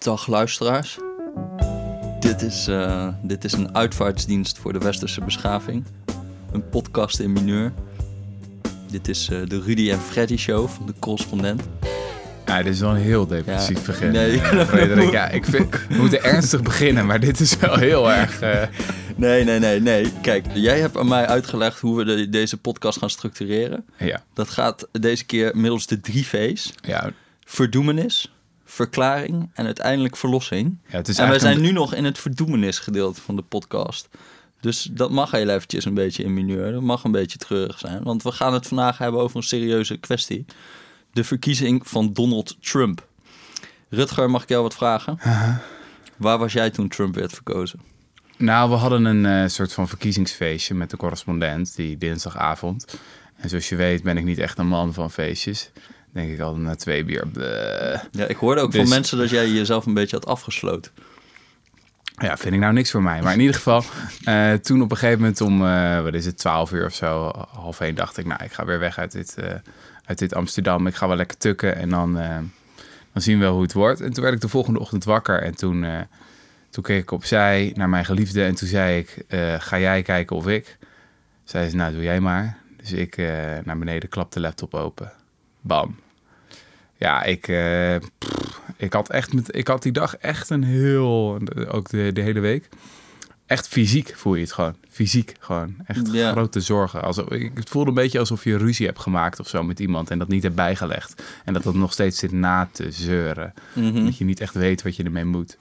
Dag luisteraars. Dit is, eh, dit is een uitvaartsdienst voor de westerse beschaving. Een podcast in mineur. Dit is eh, de Rudy en Freddy show van de correspondent. Ja, dit is wel een heel depressief Ja, begin. nee. Frederik, ja, ik vind, we moeten ernstig beginnen, maar dit is wel heel erg... eh, Nee, nee, nee, nee. Kijk, jij hebt aan mij uitgelegd hoe we de- deze podcast gaan structureren. ja, Dat gaat deze keer middels de drie V's. ja, Verdoemenis, verklaring en uiteindelijk verlossing. ja, het is En wij zijn een- nu nog in het verdoemenis gedeelte van de podcast. Dus dat mag heel eventjes een beetje in mineur. Dat mag een beetje treurig zijn. Want we gaan het vandaag hebben over een serieuze kwestie. De verkiezing van Donald Trump. Rutger, mag ik jou wat vragen? Waar was jij toen Trump werd verkozen? Nou, we hadden een eh, soort van verkiezingsfeestje met de correspondent die dinsdagavond. En zoals je weet ben ik niet echt een man van feestjes. Denk ik al na twee bier. bleh. Ja, ik hoorde ook van Dus- mensen dat jij jezelf een beetje had afgesloten. Ja, vind ik nou niks voor mij. Maar in ieder geval, eh, toen op een gegeven moment om, eh, wat is het, 12 uur of zo, half één, dacht ik, nou, ik ga weer weg uit dit, eh, uit dit Amsterdam. Ik ga wel lekker tukken en dan, dan zien we wel hoe het wordt. En toen werd ik de volgende ochtend wakker en toen, toen keek ik opzij naar mijn geliefde en toen zei ik, ga jij kijken of ik? Zei ze, nou, doe jij maar. Dus ik naar beneden, klap de laptop open. Bam. Ja, ik, eh, pff, ik had echt met, ik had die dag echt een heel, ook de, de hele week, echt fysiek voel je het gewoon. Fysiek gewoon. Echt Ja. grote zorgen. Alsof, ik, het voelde een beetje alsof je ruzie hebt gemaakt of zo met iemand en dat niet hebt bijgelegd. En dat dat nog steeds zit na te zeuren. Mhm. Dat je niet echt weet wat je ermee moet.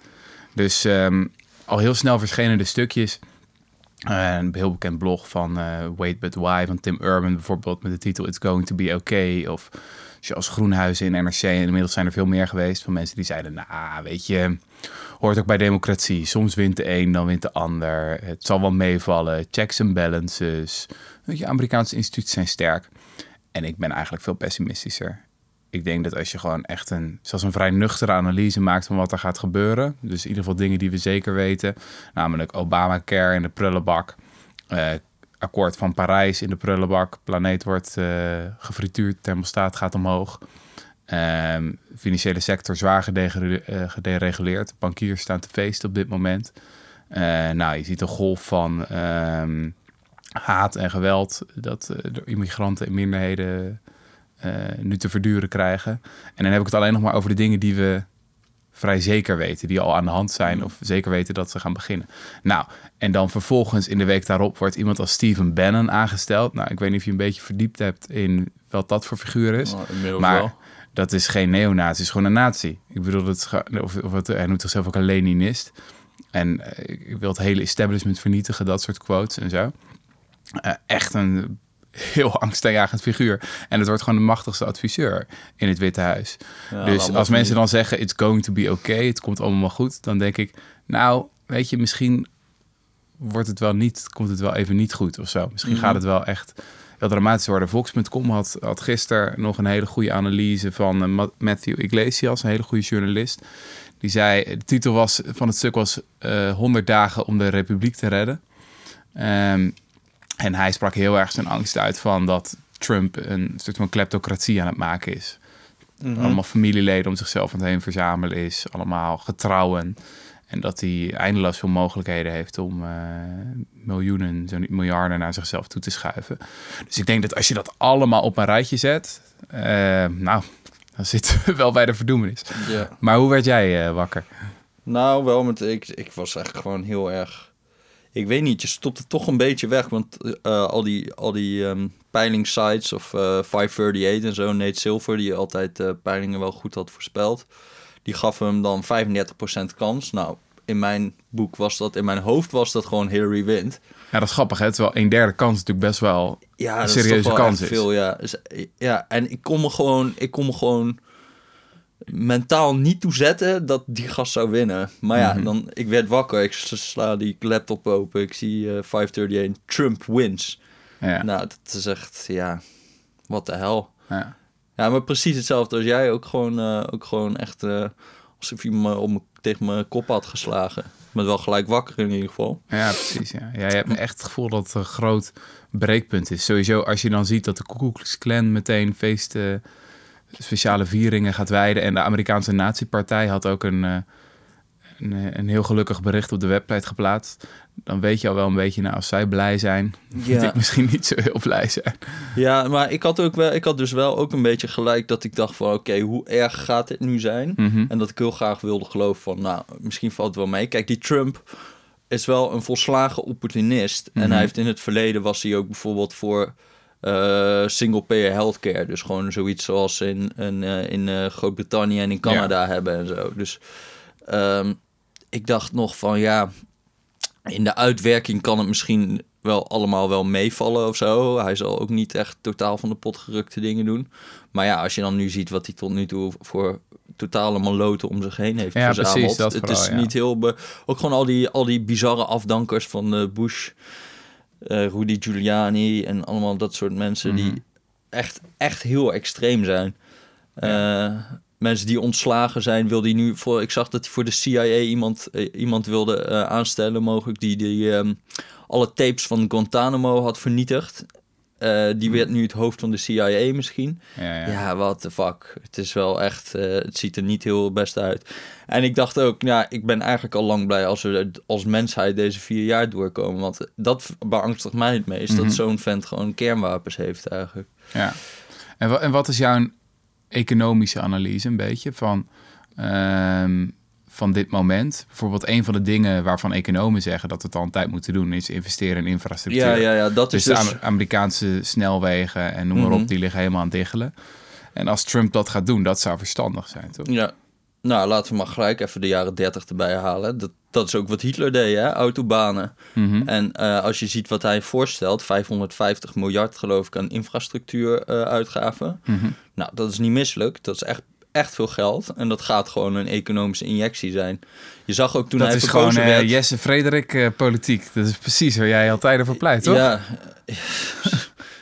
Dus ehm, al heel snel verschenen de stukjes. Een heel bekend blog van eh Wait But Why van Tim Urban bijvoorbeeld met de titel It's Going To Be Okay. Of Charles Groenhuizen in NRC. Inmiddels zijn er veel meer geweest van mensen die zeiden... Nou, weet je, hoort ook bij democratie. Soms wint de een, dan wint de ander. Het zal wel meevallen. Checks and balances. Weet je, Amerikaanse instituten zijn sterk. En ik ben eigenlijk veel pessimistischer. Ik denk dat als je gewoon echt een, zelfs een vrij nuchtere analyse maakt van wat er gaat gebeuren. Dus in ieder geval dingen die we zeker weten. Namelijk Obamacare in de prullenbak. eh, akkoord van Parijs in de prullenbak. Planeet wordt eh gefrituurd, thermostaat gaat omhoog. Ehm, financiële sector zwaar eh, gedereguleerd. Bankiers staan te feesten op dit moment. Nou, je ziet een golf van ehm, haat en geweld dat door immigranten en minderheden nu te verduren krijgen. En dan heb ik het alleen nog maar over de dingen die we vrij zeker weten, die al aan de hand zijn of zeker weten dat ze gaan beginnen. Nou, en dan vervolgens in de week daarop wordt iemand als Stephen Bannon aangesteld. Nou, ik weet niet of je een beetje verdiept hebt in wat dat voor figuur is. Oh, inmiddels Maar wel. dat is geen neonazi, het is gewoon een nazi. Ik bedoel, dat of, of het, hij noemt zichzelf ook een Leninist. En eh, ik wil het hele establishment vernietigen, dat soort quotes en zo. Eh, echt een heel angstaanjagend figuur. En het wordt gewoon de machtigste adviseur in het Witte Huis. Ja, dus als mensen dan zeggen, it's going to be okay, het komt allemaal goed, dan denk ik, nou, weet je, misschien wordt het wel niet, komt het wel even niet goed of zo. Misschien Mhm. gaat het wel echt heel dramatisch worden. Volks.com had, had gisteren nog een hele goede analyse van eh, Ma- Matthew Iglesias, een hele goede journalist. Die zei, de titel was, van het stuk was eh 100 dagen om de republiek te redden. Ehm, en hij sprak heel erg zijn angst uit van dat Trump een soort van kleptocratie aan het maken is. Mhm. Allemaal familieleden om zichzelf aan het heen verzamelen is. Allemaal getrouwen. En dat hij eindeloos veel mogelijkheden heeft om eh, miljoenen, zo niet miljarden naar zichzelf toe te schuiven. Dus ik denk dat als je dat allemaal op een rijtje zet, eh, nou, dan zitten we wel bij de verdoemenis. Ja. Maar hoe werd jij eh, wakker? Nou, wel met ik, ik was eigenlijk gewoon heel erg. Ik weet niet, je stopt het toch een beetje weg. Want eh, al die, al die ehm, peilingsites of eh 538 en zo, Nate Silver, die altijd eh, peilingen wel goed had voorspeld, die gaf hem dan 35% kans. Nou, in mijn boek was dat, in mijn hoofd was dat gewoon Hillary wint. Ja, dat is grappig, hè? Terwijl een derde kans natuurlijk best wel Ja, een dat serieuze is toch wel kans is. veel, ja. Dus, ja, en ik kon me gewoon, ik kon me gewoon mentaal niet toe zetten dat die gast zou winnen. Maar ja, Mhm. dan, ik werd wakker, ik sla die laptop open, ik zie eh 538, Trump wins. Ja. Nou, dat is echt, ja, wat de hel. ja. Ja, maar precies hetzelfde als jij, ook gewoon, eh, ook gewoon echt eh, alsof je me op tegen mijn kop had geslagen. Ben wel gelijk wakker in ieder geval. Ja, precies. Ja. Ja, je hebt echt het gevoel dat het een groot breekpunt is. Sowieso als je dan ziet dat de Ku Klux Klan meteen feesten, speciale vieringen gaat wijden. En de Amerikaanse Nazi-partij had ook een, eh, een, een heel gelukkig bericht op de website geplaatst. Dan weet je al wel een beetje, nou, als zij blij zijn, moet Ja. ik misschien niet zo heel blij zijn. Ja, maar ik had, ook wel, ik had dus wel ook een beetje gelijk dat ik dacht van... oké, hoe erg gaat dit nu zijn? Mhm. En dat ik heel graag wilde geloven van... nou, misschien valt het wel mee. Kijk, die Trump is wel een volslagen opportunist. En Mhm. hij heeft in het verleden was hij ook bijvoorbeeld voor... eh, single-payer healthcare. Dus gewoon zoiets zoals in, in, eh, in eh, Groot-Brittannië en in Canada hebben en zo. Dus ehm, ik dacht nog van ja, in de uitwerking kan het misschien wel allemaal wel meevallen of zo. Hij zal ook niet echt totaal van de pot gerukte dingen doen. Maar ja, als je dan nu ziet wat hij tot nu toe voor totale maloten om zich heen heeft Ja, verzameld. precies, dat het vooral, is ja. niet heel... Ook gewoon al die, al die bizarre afdankers van Bush, eh, Rudy Giuliani en allemaal dat soort mensen Mhm. die echt, echt heel extreem zijn. Eh, mensen die ontslagen zijn, wil die nu voor. Ik zag dat hij voor de CIA iemand, eh, iemand wilde aanstellen, mogelijk die, die ehm, alle tapes van Guantanamo had vernietigd. Eh, die werd nu het hoofd van de CIA misschien. Ja, ja. Ja, what the fuck. Het is wel echt, eh, het ziet er niet heel best uit. En ik dacht ook, ja, ik ben eigenlijk al lang blij als we als mensheid deze vier jaar doorkomen. Want dat beangstigt mij het meest, Mhm. dat zo'n vent gewoon kernwapens heeft eigenlijk. Ja. En, en wat is jouw economische analyse een beetje van, ehm, van dit moment? Bijvoorbeeld een van de dingen waarvan economen zeggen dat we het al een tijd moeten doen... is investeren in infrastructuur. Ja, ja, ja, dat Dus is dus... Am- Amerikaanse snelwegen en noem maar Mhm. op, die liggen helemaal aan het diggelen. En als Trump dat gaat doen, dat zou verstandig zijn, toch? Ja, nou laten we maar gelijk even de jaren 30 erbij halen. Dat, dat is ook wat Hitler deed, hè? autobanen. Mhm. En eh, als je ziet wat hij voorstelt, 550 miljard geloof ik aan infrastructuuruitgaven. Mhm. Nou, dat is niet misselijk. Dat is echt, echt veel geld. En dat gaat gewoon een economische injectie zijn. Je zag ook toen Dat hij is gewoon verkozen eh, werd... Jesse Frederik eh, politiek. Dat is precies waar jij altijd voor pleit, toch? Ja,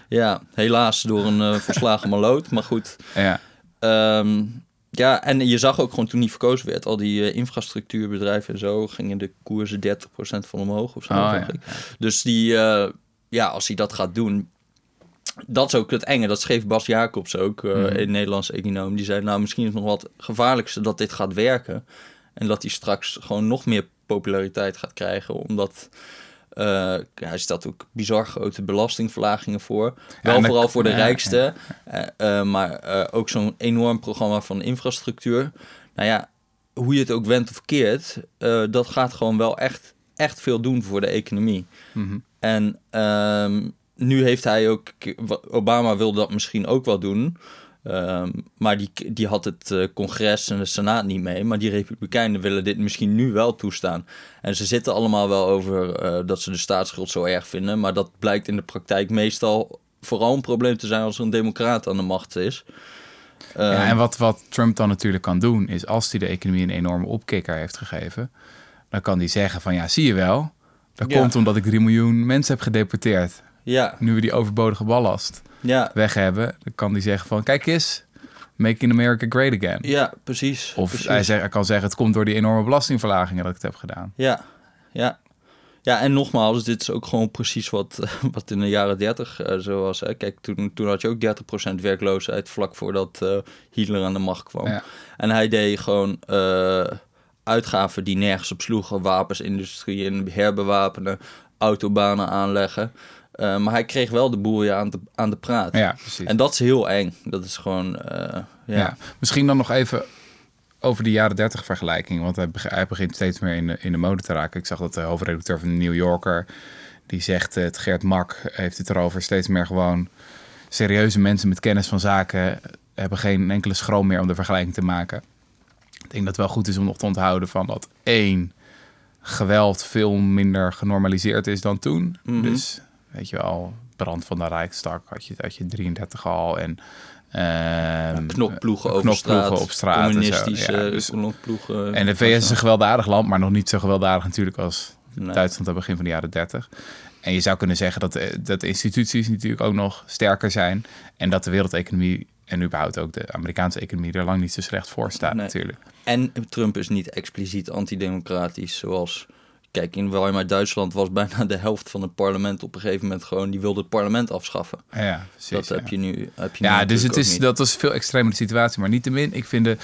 ja, helaas door een eh, verslagen maloot. Maar goed, ja. Ehm, ja, en je zag ook gewoon toen hij verkozen werd, al die infrastructuurbedrijven en zo, gingen de koersen 30% van omhoog of zo. Oh, ja. Dus die, ja, als hij dat gaat doen, dat is ook het enge. Dat schreef Bas Jacobs ook, Mhm. een Nederlandse econoom. Die zei, nou, misschien is het nog wat gevaarlijkste dat dit gaat werken. En dat hij straks gewoon nog meer populariteit gaat krijgen, omdat... eh, ja, hij stelt ook bizar grote belastingverlagingen voor. Wel vooral voor de ja, rijkste. Eh, maar ook zo'n enorm programma van infrastructuur. Nou ja, hoe je het ook wendt of keert, dat gaat gewoon wel echt, echt veel doen voor de economie. Mhm. En ehm, nu heeft hij ook, Obama wilde dat misschien ook wel doen. Ehm, maar die, die had het eh, congres en de senaat niet mee. Maar die republikeinen willen dit misschien nu wel toestaan. En ze zitten allemaal wel over eh, dat ze de staatsschuld zo erg vinden. Maar dat blijkt in de praktijk meestal vooral een probleem te zijn als er een democraat aan de macht is. Ja, Ehm, en wat, wat Trump dan natuurlijk kan doen, is als hij de economie een enorme opkikker heeft gegeven, dan kan hij zeggen van ja, zie je wel, dat Ja. komt omdat ik 3 miljoen mensen heb gedeporteerd. Ja, Nu we die overbodige ballast ja, weg hebben, dan kan hij zeggen van kijk eens, Making America Great Again. ja, precies. Of precies. hij, hij kan zeggen het komt door die enorme belastingverlagingen dat ik het heb gedaan. Ja, ja. Ja, en nogmaals, dit is ook gewoon precies wat, wat in de jaren 30 eh, zo was. Hè. Kijk, toen, toen had je ook 30% werkloosheid vlak voordat eh, Hitler aan de macht kwam. Ja. En hij deed gewoon eh, uitgaven die nergens op sloegen. Wapensindustrie in herbewapenen, autobanen aanleggen. Eh, maar hij kreeg wel de boel aan, de, aan de praat. Ja, precies. En dat is heel eng. Dat is gewoon, eh, ja. Ja. Misschien dan nog even over de jaren 30 vergelijking. Want hij, beg- hij begint steeds meer in de, in de mode te raken. Ik zag dat de hoofdredacteur van de New Yorker... die zegt, eh, het Gert Mak heeft het erover... steeds meer gewoon serieuze mensen met kennis van zaken... hebben geen enkele schroom meer om de vergelijking te maken. Ik denk dat het wel goed is om nog te onthouden van dat één... geweld veel minder genormaliseerd is dan toen. Mhm. Dus weet je wel, brand van de Rijkstak had je, had je 33 al... en ehm, Knokploegen over straat, op straat en communistische Ja, dus- knokploegen. en de VS is een gewelddadig land, maar nog niet zo gewelddadig natuurlijk als Nee. Duitsland aan het begin van de jaren 30. En je zou kunnen zeggen dat de, dat instituties natuurlijk ook nog sterker zijn. En dat de wereldeconomie en überhaupt ook de Amerikaanse economie er lang niet zo slecht voor staat Nee. natuurlijk. En Trump is niet expliciet antidemocratisch, zoals... Kijk, in Weimar Duitsland was bijna de helft van het parlement op een gegeven moment gewoon... die wilde het parlement afschaffen. Ja, precies. dat ja. heb je nu heb je nu Ja, dus het is, niet. dat was veel extremere situatie. Maar niettemin, ik vind de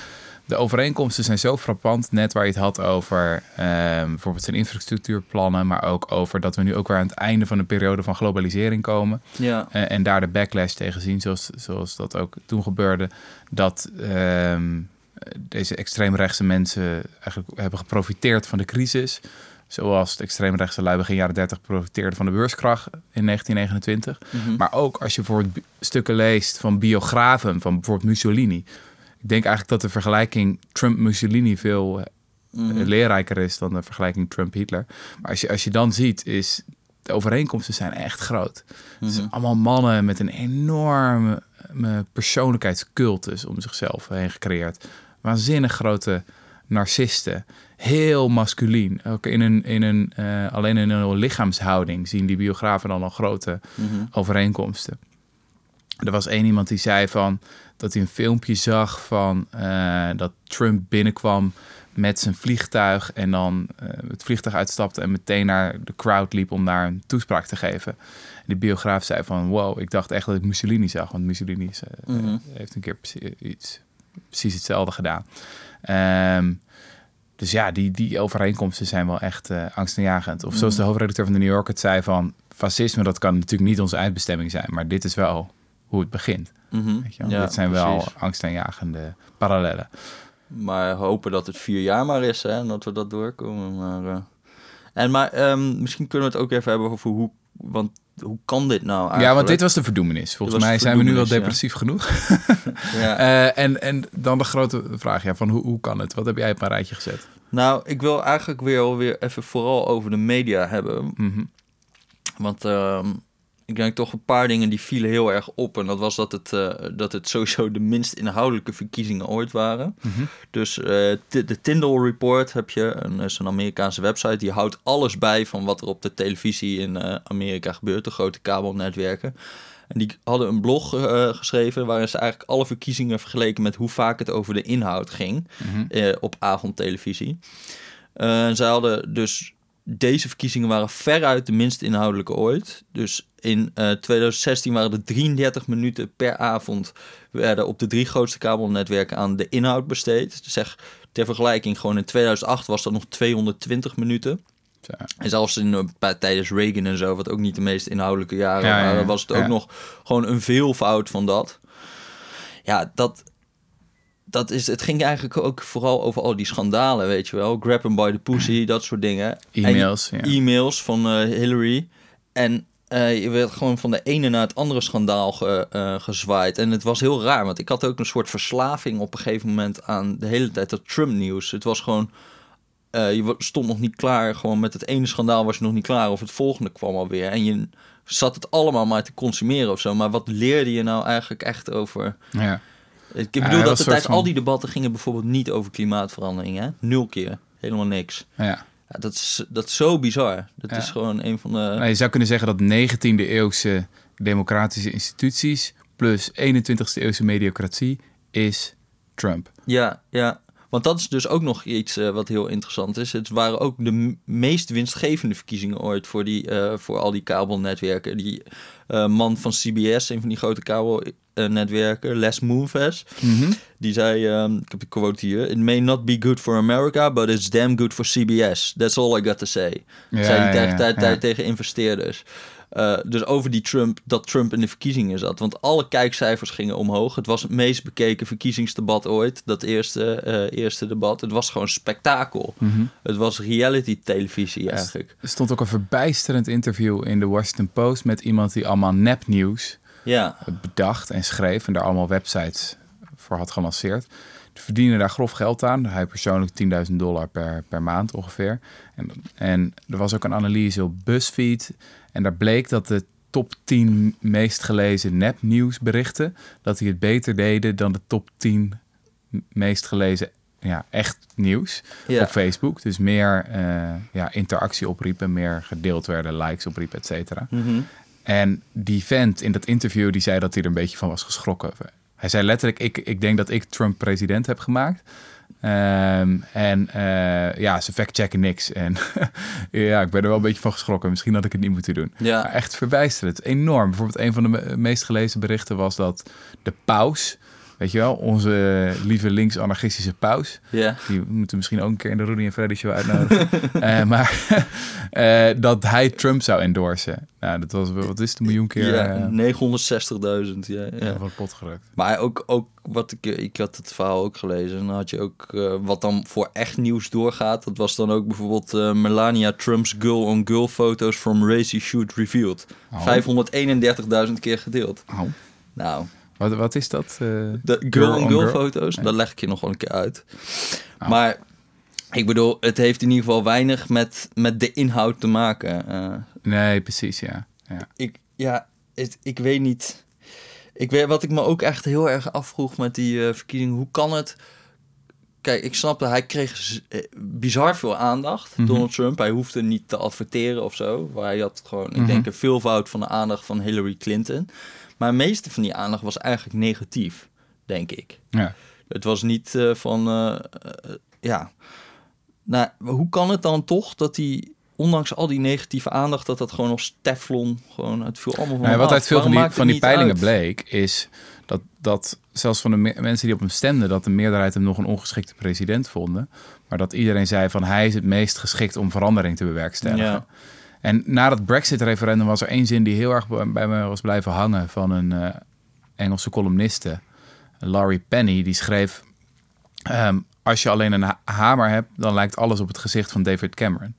de overeenkomsten zijn zo frappant. Net waar je het had over ehm, bijvoorbeeld zijn infrastructuurplannen, maar ook over dat we nu ook weer aan het einde van een periode van globalisering komen. Ja. Eh, en daar de backlash tegen zien, zoals, zoals dat ook toen gebeurde. Dat ehm, deze extreemrechtse mensen eigenlijk hebben geprofiteerd van de crisis. Zoals de extreemrechtse lui begin jaren 30 profiteerden van de beurskracht in 1929. Mhm. Maar ook als je bijvoorbeeld bi- stukken leest van biografen van bijvoorbeeld Mussolini. Ik denk eigenlijk dat de vergelijking Trump-Mussolini veel eh, Mhm. leerrijker is dan de vergelijking Trump-Hitler. Maar als je, als je dan ziet, is de overeenkomsten zijn echt groot. Het zijn allemaal mannen met een enorme eh, persoonlijkheidscultus om zichzelf heen gecreëerd. Waanzinnig grote narcisten. Heel masculien. Ook in een, in een, eh, alleen in een lichaamshouding zien die biografen dan al grote Mhm. overeenkomsten. Er was één iemand die zei van dat hij een filmpje zag van eh, dat Trump binnenkwam met zijn vliegtuig en dan eh, het vliegtuig uitstapte en meteen naar de crowd liep om daar een toespraak te geven. En die biograaf zei van wow, ik dacht echt dat ik Mussolini zag, want Mussolini Mhm. heeft een keer precies, iets, precies hetzelfde gedaan. Ehm, dus ja, die, die overeenkomsten zijn wel echt eh angstaanjagend. Of zoals de hoofdredacteur van de New Yorker het zei van... fascisme, dat kan natuurlijk niet onze uitbestemming zijn... maar dit is wel hoe het begint. Mhm. Weet je wel? Ja, dit zijn wel angstaanjagende parallellen. Maar hopen dat het vier jaar maar is hè, en dat we dat doorkomen. Maar, eh, En maar ehm, misschien kunnen we het ook even hebben over hoe... Want hoe kan dit nou eigenlijk? Ja, want dit was de verdoemenis. Volgens mij zijn we nu wel ja. depressief genoeg. Ja. Eh, en, en dan de grote vraag, ja, van hoe, hoe kan het? Wat heb jij op een rijtje gezet? Nou, ik wil eigenlijk weer alweer even vooral over de media hebben. Mhm. Want ehm, ik denk toch een paar dingen die vielen heel erg op. En dat was dat het, eh, dat het sowieso de minst inhoudelijke verkiezingen ooit waren. Mhm. Dus eh, de Tyndall Report heb je, een, is een Amerikaanse website. Die houdt alles bij van wat er op de televisie in eh, Amerika gebeurt. De grote kabelnetwerken. En die hadden een blog geschreven waarin ze eigenlijk alle verkiezingen vergeleken met hoe vaak het over de inhoud ging Mhm. op avondtelevisie. En zij hadden dus deze verkiezingen waren veruit de minst inhoudelijke ooit. Dus in eh, 2016 waren er 33 minuten per avond werden op de drie grootste kabelnetwerken aan de inhoud besteed. Zeg ter vergelijking, gewoon in 2008 was dat nog 220 minuten. Zo. En zelfs in, eh, bij- tijdens Reagan en zo, wat ook niet de meest inhoudelijke jaren Ja, ja, waren, ja. was het ook Ja. nog gewoon een veelvoud van dat. Ja, dat, dat is, het ging eigenlijk ook vooral over al die schandalen, weet je wel. Grab 'em by the pussy, dat soort dingen. E-mails, En ja. E-mails van eh, Hillary. En eh, je werd gewoon van de ene naar het andere schandaal ge, eh, gezwaaid. En het was heel raar, want ik had ook een soort verslaving op een gegeven moment aan de hele tijd dat Trump-nieuws. Het was gewoon, je stond nog niet klaar. Gewoon met het ene schandaal was je nog niet klaar of het volgende kwam alweer. En je zat het allemaal maar te consumeren of zo. Maar wat leerde je nou eigenlijk echt over... ja. Ik bedoel dat de van- al die debatten gingen bijvoorbeeld niet over klimaatverandering. Hè? Nul keer. Helemaal niks. ja. Ja, dat, is, dat is zo bizar. Dat Ja. is gewoon een van de... Nou, je zou kunnen zeggen dat 19e eeuwse democratische instituties plus 21e eeuwse mediocratie is Trump. Ja, ja. Want dat is dus ook nog iets eh, wat heel interessant is. Het waren ook de meest winstgevende verkiezingen ooit voor, die, eh, voor al die kabelnetwerken. Die eh, man van CBS, een van die grote kabelnetwerken, Les Moonves, die zei, ehm, ik heb de quote hier, It may not be good for America, but it's damn good for CBS. That's all I got to say. Ja, zei hij ja, ja, tegen investeerders. Eh, dus over die Trump, dat Trump in de verkiezingen zat. Want alle kijkcijfers gingen omhoog. Het was het meest bekeken verkiezingsdebat ooit. Dat eerste, eh, eerste debat. Het was gewoon spektakel. Mhm. Het was reality televisie eigenlijk. Er stond ook een verbijsterend interview in de Washington Post met iemand die allemaal nepnieuws Ja, bedacht en schreef en daar allemaal websites voor had gelanceerd. Die verdienen daar grof geld aan. Hij persoonlijk 10.000 dollar per, per maand ongeveer. En, en er was ook een analyse op BuzzFeed. En daar bleek dat de top 10 meest gelezen nepnieuwsberichten... dat die het beter deden dan de top 10 meest gelezen ja, echt nieuws Ja. op Facebook. Dus meer eh, ja, interactie opriepen, meer gedeeld werden, likes opriepen, et cetera. Mhm. En die vent in dat interview, die zei dat hij er een beetje van was geschrokken. Hij zei letterlijk, ik, ik denk dat ik Trump president heb gemaakt. Ehm, en eh, ja, ze factchecken niks. En ja, ik ben er wel een beetje van geschrokken. Misschien had ik het niet moeten doen. Ja. Maar echt verbijsterend. Enorm. Bijvoorbeeld een van de me- meest gelezen berichten was dat de paus Weet je wel, onze lieve links-anarchistische paus. Ja. Die moeten misschien ook een keer in de Rudy en Freddy show uitnodigen. Eh, maar eh, dat hij Trump zou endorsen. Nou, dat was, wat is het, een miljoen keer ja, eh, 960.000. Ja, ja. van pot gerukt. Maar ook, ook wat ik, ik had het verhaal ook gelezen. En dan had je ook eh, wat dan voor echt nieuws doorgaat. Dat was dan ook bijvoorbeeld eh, Melania Trump's girl-on-girl foto's from racy shoot revealed. Oh. 531.000 keer gedeeld. Au. Nou, Wat, wat is dat? eh? de girl-on-girl girl? foto's, dat leg ik je nog wel een keer uit. Oh. Maar ik bedoel, het heeft in ieder geval weinig met, met de inhoud te maken. Eh, Nee, precies, ja. ja. ik, ja, het, ik weet niet. Ik weet, wat ik me ook echt heel erg afvroeg met die eh, verkiezingen, hoe kan het? Kijk, ik snapte, hij kreeg bizar veel aandacht, Mhm. Donald Trump. Hij hoefde niet te adverteren of zo. Maar hij had gewoon, ik Mhm. denk, een veelvoud van de aandacht van Hillary Clinton. Maar het meeste van die aandacht was eigenlijk negatief, denk ik. ja. Het was niet eh, van, eh, eh, ja. Nou, hoe kan het dan toch dat hij, ondanks al die negatieve aandacht, dat dat gewoon als teflon, gewoon, het viel allemaal van Nee, wat uit veel van die, van die peilingen uit? bleek, is dat, dat zelfs van de me- mensen die op hem stemden, dat de meerderheid hem nog een ongeschikte president vonden. Maar dat iedereen zei van hij is het meest geschikt om verandering te bewerkstelligen. Ja. En na dat Brexit-referendum was er één zin die heel erg bij me was blijven hangen van een eh, Engelse columniste, Laurie Penny, die schreef: ehm, Als je alleen een ha- hamer hebt, dan lijkt alles op het gezicht van David Cameron.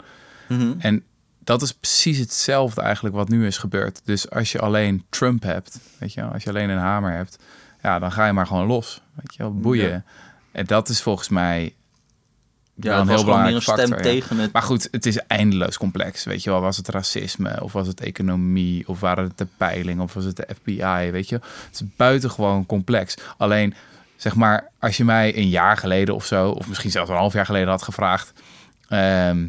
Mhm. En dat is precies hetzelfde eigenlijk wat nu is gebeurd. Dus als je alleen Trump hebt, weet je als je alleen een hamer hebt, ja, dan ga je maar gewoon los, weet je boeien. Ja. En dat is volgens mij Ja, een heel belangrijk stem factor. ja. tegen het. Maar goed, het is eindeloos complex. Weet je wel, was het racisme of was het economie of waren het de peiling of was het de FBI, weet je? Het is buitengewoon complex. Alleen, zeg maar, als je mij een jaar geleden of zo, of misschien zelfs een half jaar geleden had gevraagd, ehm,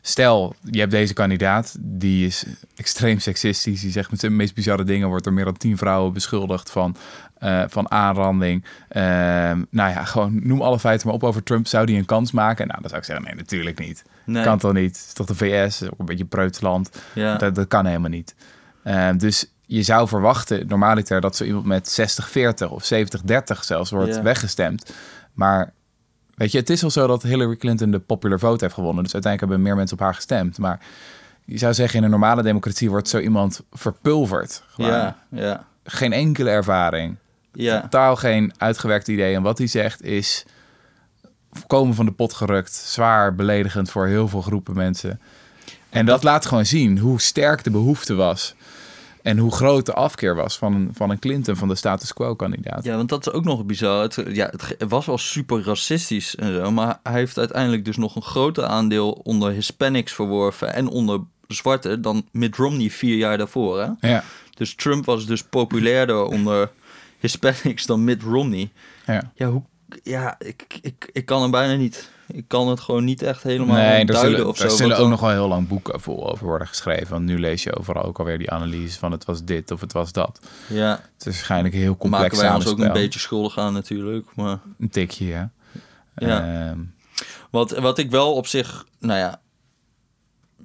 stel, je hebt deze kandidaat, die is extreem seksistisch, die zegt met zijn meest bizarre dingen, wordt door meer dan tien vrouwen beschuldigd van, eh, van aanranding. Ehm, nou ja, gewoon noem alle feiten maar op over Trump. Zou die een kans maken? Nou, dan zou ik zeggen, nee, natuurlijk niet. Nee. Kan toch niet? Het is toch de VS, ook een beetje preutsland. Ja. Dat, dat kan helemaal niet. Ehm, dus je zou verwachten, normaliter, dat zo iemand met 60-40 of 70-30 zelfs wordt Ja. weggestemd. Maar weet je, het is al zo dat Hillary Clinton de popular vote heeft gewonnen. Dus uiteindelijk hebben meer mensen op haar gestemd. Maar je zou zeggen, in een normale democratie wordt zo iemand verpulverd. Gewoon ja, ja, Geen enkele ervaring. Ja. Totaal geen uitgewerkt idee. En wat hij zegt is volkomen van de pot gerukt. Zwaar beledigend voor heel veel groepen mensen. En dat laat gewoon zien hoe sterk de behoefte was. En hoe groot de afkeer was van een, van een Clinton, van de status quo-kandidaat. Ja, want dat is ook nog bizar. Het, ja, het, was wel super racistisch en zo, maar hij heeft uiteindelijk dus nog een groter aandeel onder Hispanics verworven en onder zwarte dan Mitt Romney vier jaar daarvoor. Hè? Ja, Dus Trump was dus populairder onder Hispanics dan Mitt Romney. ja. Ja, hoe, ja ik, ik, ik kan hem bijna niet. Ik kan het gewoon niet echt helemaal Nee, duiden zullen, of zo. zullen wat ook dan- nog wel heel lang boeken vol over worden geschreven. Want nu lees je overal ook alweer die analyse van het was dit of het was dat. Ja, Het is waarschijnlijk heel complex maken wij ons ook een beetje schuldig aan natuurlijk. Maar Een tikje, ja. Ja. Ehm, Wat, wat ik wel op zich, nou ja,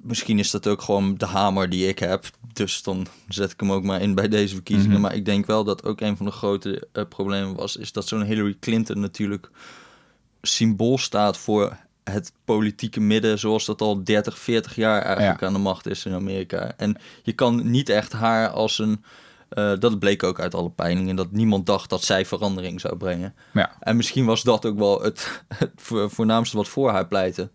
misschien is dat ook gewoon de hamer die ik heb. Dus dan zet ik hem ook maar in bij deze verkiezingen. Mhm. Maar ik denk wel dat ook een van de grote eh, problemen was, is dat zo'n Hillary Clinton natuurlijk symbool staat voor het politieke midden, zoals dat al 30, 40 jaar eigenlijk Ja. aan de macht is in Amerika. En je kan niet echt haar als een. eh, dat bleek ook uit alle peilingen, dat niemand dacht dat zij verandering zou brengen. ja. En misschien was dat ook wel het, het vo- voornaamste wat voor haar pleitte.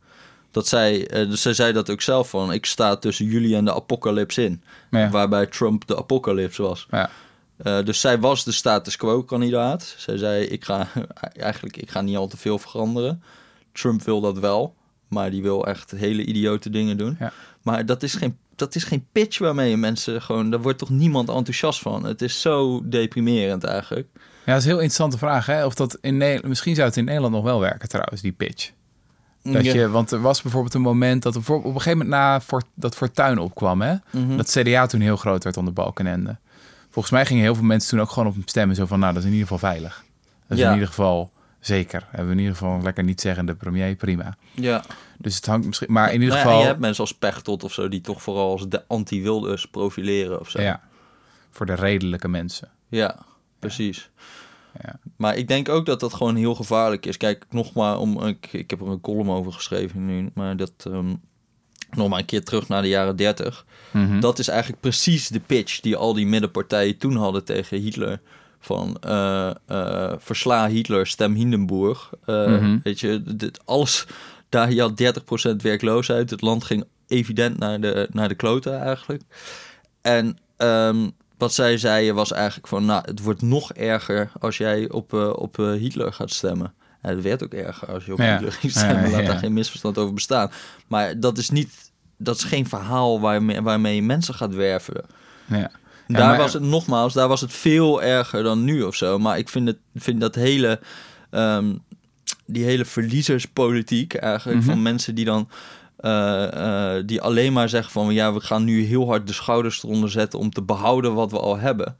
Dat zij, eh, dus zij zei dat ook zelf van, ik sta tussen jullie en de apocalyps in. Ja. Waarbij Trump de apocalyps was. Ja. Eh, dus zij was de status quo kandidaat. Zij zei, ik ga eigenlijk ik ga niet al te veel veranderen. Trump wil dat wel, maar die wil echt hele idiote dingen doen. Ja. Maar dat is geen dat is geen pitch waarmee je mensen gewoon... Daar wordt toch niemand enthousiast van. Het is zo deprimerend eigenlijk. Ja, dat is een heel interessante vraag. Hè? Of dat in Nederland, misschien zou het in Nederland nog wel werken trouwens, die pitch. Dat Ja. je, want er was bijvoorbeeld een moment dat op een gegeven moment na dat Fortuin opkwam, hè? Mhm. dat CDA toen heel groot werd onder Balkenende. Volgens mij gingen heel veel mensen toen ook gewoon op hem stemmen. Zo van, nou, dat is in ieder geval veilig. Dat is Ja. in ieder geval zeker. Hebben we in ieder geval een lekker niet zeggende premier, prima. Ja. Dus het hangt misschien... Maar in ieder Nou ja, geval... je hebt mensen als Pechtold of zo... die toch vooral als de anti-Wilders profileren of zo. ja, voor de redelijke mensen. Ja, precies. ja. Maar ik denk ook dat dat gewoon heel gevaarlijk is. Kijk, nog maar om. Ik, ik heb er een column over geschreven nu. Maar dat. ehm, nog maar een keer terug naar de jaren 30. Mhm. Dat is eigenlijk precies de pitch die al die middenpartijen toen hadden tegen Hitler. Van eh, eh, versla Hitler, stem Hindenburg. Eh, Mhm. Weet je, dit, alles. Daar je had 30% werkloosheid. Het land ging evident naar de, naar de kloten eigenlijk. En ehm, wat zij zeiden was eigenlijk van... Nou, het wordt nog erger als jij op, eh, op eh, Hitler gaat stemmen. En het werd ook erger als je op Ja. Hitler ging Ja, stemmen. Laat ja. daar geen misverstand over bestaan. Maar dat is niet... Dat is geen verhaal waarmee, waarmee je mensen gaat werven. Ja. Daar maar- was het nogmaals, daar was het veel erger dan nu of zo. Maar ik vind, het, vind dat hele, ehm, die hele verliezerspolitiek eigenlijk Mhm. van mensen die dan eh, eh, die alleen maar zeggen van ja, we gaan nu heel hard de schouders eronder zetten om te behouden wat we al hebben.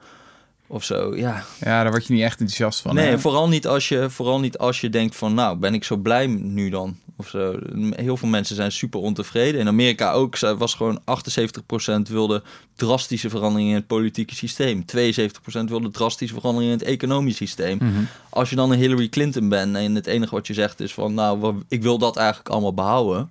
Of zo, ja. Ja, daar word je niet echt enthousiast van. nee, hè? vooral niet, als je, vooral niet als je denkt van nou, ben ik zo blij nu dan? Of zo. Heel veel mensen zijn super ontevreden. In Amerika ook was gewoon 78% wilde drastische veranderingen in het politieke systeem. 72% wilde drastische veranderingen in het economisch systeem. Mhm. Als je dan een Hillary Clinton bent en het enige wat je zegt is van nou, ik wil dat eigenlijk allemaal behouden.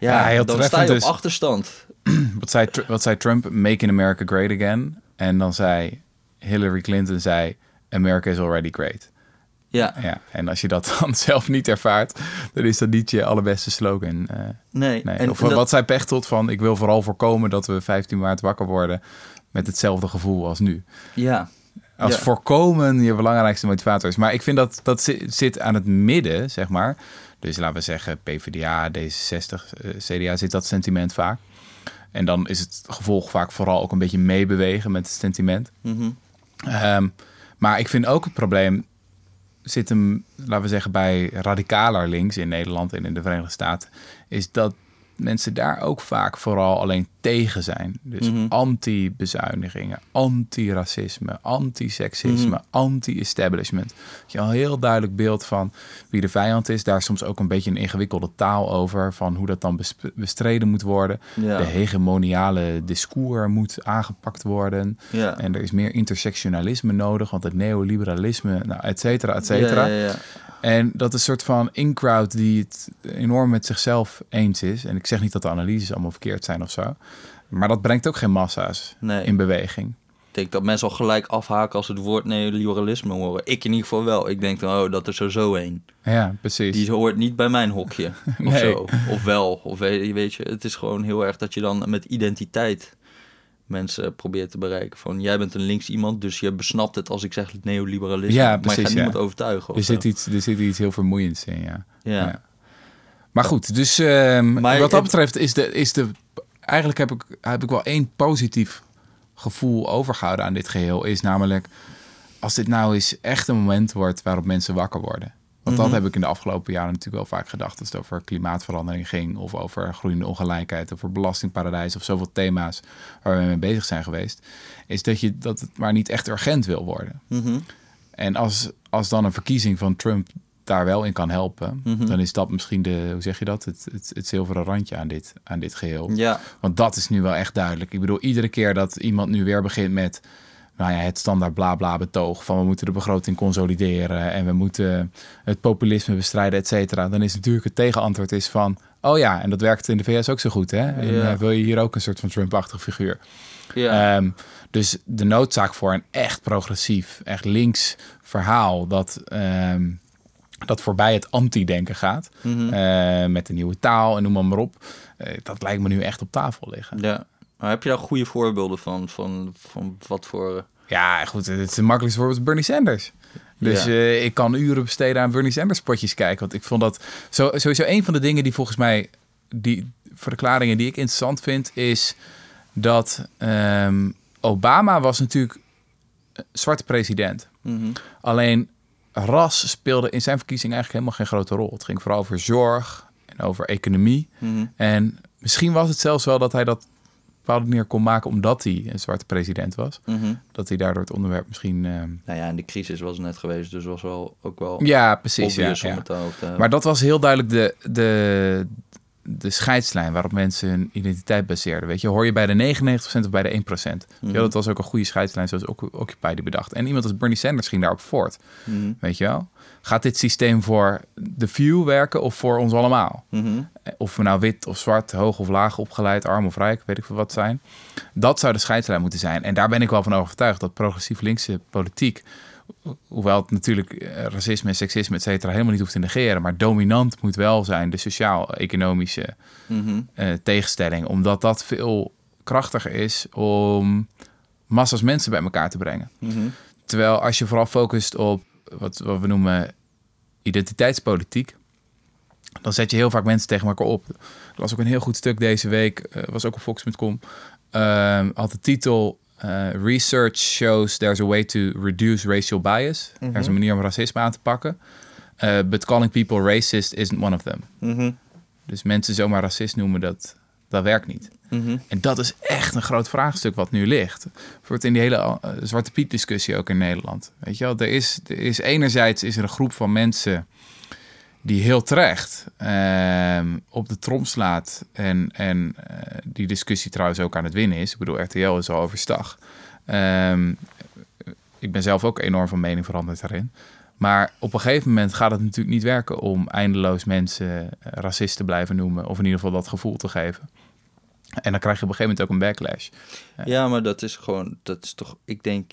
Ja, heel dan sta je op dus. achterstand. Wat, zei, wat zei Trump? Make in America great again. En dan zei Hillary Clinton, zei America is already great. Ja, Ja, en als je dat dan zelf niet ervaart, dan is dat niet je allerbeste slogan. eh, nee. nee. En, of en dat- wat zei Pechtold van, ik wil vooral voorkomen dat we 15 maart wakker worden met hetzelfde gevoel als nu. ja, Als Ja. voorkomen je belangrijkste motivator is. Maar ik vind dat dat zi- zit aan het midden, zeg maar. Dus laten we zeggen PvdA, D66, eh, CDA zit dat sentiment vaak. En dan is het gevolg vaak vooral ook een beetje meebewegen met het sentiment. mhm. Ehm, maar ik vind ook het probleem zit hem, laten we zeggen, bij radicaler links in Nederland en in de Verenigde Staten, is dat mensen daar ook vaak vooral alleen tegen zijn. Dus Mhm. anti-bezuinigingen, anti-racisme, anti-seksisme, Mhm. anti-establishment. Je al heel duidelijk beeld van wie de vijand is. Daar soms ook een beetje een ingewikkelde taal over, van hoe dat dan bestreden moet worden. ja, De hegemoniale discours moet aangepakt worden. ja. En er is meer intersectionalisme nodig, want het neoliberalisme, nou, et cetera, et cetera. Ja, ja, ja. En dat is een soort van in-crowd die het enorm met zichzelf eens is. En ik zeg niet dat de analyses allemaal verkeerd zijn of zo. Maar dat brengt ook geen massa's Nee. in beweging. Ik denk dat mensen al gelijk afhaken als ze het woord neoliberalisme horen. Ik in ieder geval wel. Ik denk dan, oh, dat is er zo een. Ja, precies. Die hoort niet bij mijn hokje. Of Nee. zo. Of wel. Of weet, weet je, het is gewoon heel erg dat je dan met identiteit mensen probeert te bereiken. Van, jij bent een links iemand, dus je besnapt het als ik zeg het neoliberalisme. Ja, maar je gaat ja. niemand overtuigen. Er, zit iets, er zit iets heel vermoeiends in, ja. ja. Ja. Maar goed, dus ehm, Maar wat dat betreft is de, is de... Eigenlijk heb ik, heb ik wel één positief gevoel overgehouden aan dit geheel. Is namelijk, als dit nou eens echt een moment wordt waarop mensen wakker worden. Want Mhm. dat heb ik in de afgelopen jaren natuurlijk wel vaak gedacht. Als het over klimaatverandering ging. Of over groeiende ongelijkheid. Over belastingparadijs. Of zoveel thema's waar we mee bezig zijn geweest. Is dat, je, dat het maar niet echt urgent wil worden. Mhm. En als, als dan een verkiezing van Trump daar wel in kan helpen, Mhm. dan is dat misschien de, hoe zeg je dat, het, het, het zilveren randje aan dit, aan dit geheel. ja. Want dat is nu wel echt duidelijk. Ik bedoel, iedere keer dat iemand nu weer begint met nou ja, het standaard bla bla betoog van we moeten de begroting consolideren en we moeten het populisme bestrijden, et cetera, dan is natuurlijk het tegenantwoord is van oh ja, en dat werkt in de VS ook zo goed, hè? En Ja. eh, wil je hier ook een soort van Trump-achtig figuur? Ja. Ehm, dus de noodzaak voor een echt progressief, echt links verhaal dat, ehm, dat voorbij het anti-denken gaat, Mhm. eh, met een nieuwe taal en noem maar, maar op, eh, dat lijkt me nu echt op tafel liggen. ja. Maar heb je daar goede voorbeelden van? Van, van wat voor... eh, Ja, goed, het makkelijkste voorbeeld is Bernie Sanders. Dus Ja. eh, ik kan uren besteden aan Bernie Sanders potjes kijken. Want ik vond dat zo, sowieso een van de dingen die volgens mij, die verklaringen die ik interessant vind, is dat ehm, Obama was natuurlijk zwarte president. mhm. Alleen ras speelde in zijn verkiezing eigenlijk helemaal geen grote rol. Het ging vooral over zorg en over economie. Mhm. En misschien was het zelfs wel dat hij dat bepaalde manier kon maken omdat hij een zwarte president was. Mhm. Dat hij daardoor het onderwerp misschien... ehm, Nou ja, en de crisis was net geweest, dus was wel ook wel Ja, precies. Ja, ja. het. Maar dat was heel duidelijk de, de, de scheidslijn waarop mensen hun identiteit baseerden. Weet je, hoor je bij de 99% of bij de 1%? Mhm. Ja, dat was ook een goede scheidslijn zoals ook Occupy die bedacht. En iemand als Bernie Sanders ging daarop voort. Mhm. Weet je wel? Gaat dit systeem voor de few werken of voor ons allemaal? Mhm. Of we nou wit of zwart, hoog of laag opgeleid, arm of rijk, weet ik veel wat zijn. Dat zou de scheidslijn moeten zijn. En daar ben ik wel van overtuigd dat progressief linkse politiek, ho- hoewel het natuurlijk eh, racisme, seksisme, et cetera, helemaal niet hoeft te negeren, maar dominant moet wel zijn de sociaal-economische Mhm. eh, tegenstelling, omdat dat veel krachtiger is om massa's mensen bij elkaar te brengen. Mhm. Terwijl als je vooral focust op wat, wat we noemen identiteitspolitiek, dan zet je heel vaak mensen tegen elkaar op. Er was ook een heel goed stuk deze week, eh, was ook op Fox.com, ehm had de titel eh, Research shows there's a way to reduce racial bias. Er is een manier om racisme aan te pakken. Eh, but calling people racist isn't one of them. Mhm. Dus mensen zomaar racist noemen, dat, dat werkt niet. Mhm. En dat is echt een groot vraagstuk wat nu ligt. Voor in die hele eh, Zwarte Piet discussie ook in Nederland. Weet je wel, er is, er is enerzijds is er een groep van mensen die heel terecht ehm, op de trom slaat. En, en eh, die discussie trouwens ook aan het winnen is. Ik bedoel, RTL is al overstag. Ehm, ik ben zelf ook enorm van mening veranderd daarin. Maar op een gegeven moment gaat het natuurlijk niet werken om eindeloos mensen eh, racist te blijven noemen. Of in ieder geval dat gevoel te geven. En dan krijg je op een gegeven moment ook een backlash. Ja, maar dat is gewoon, dat is toch, ik denk,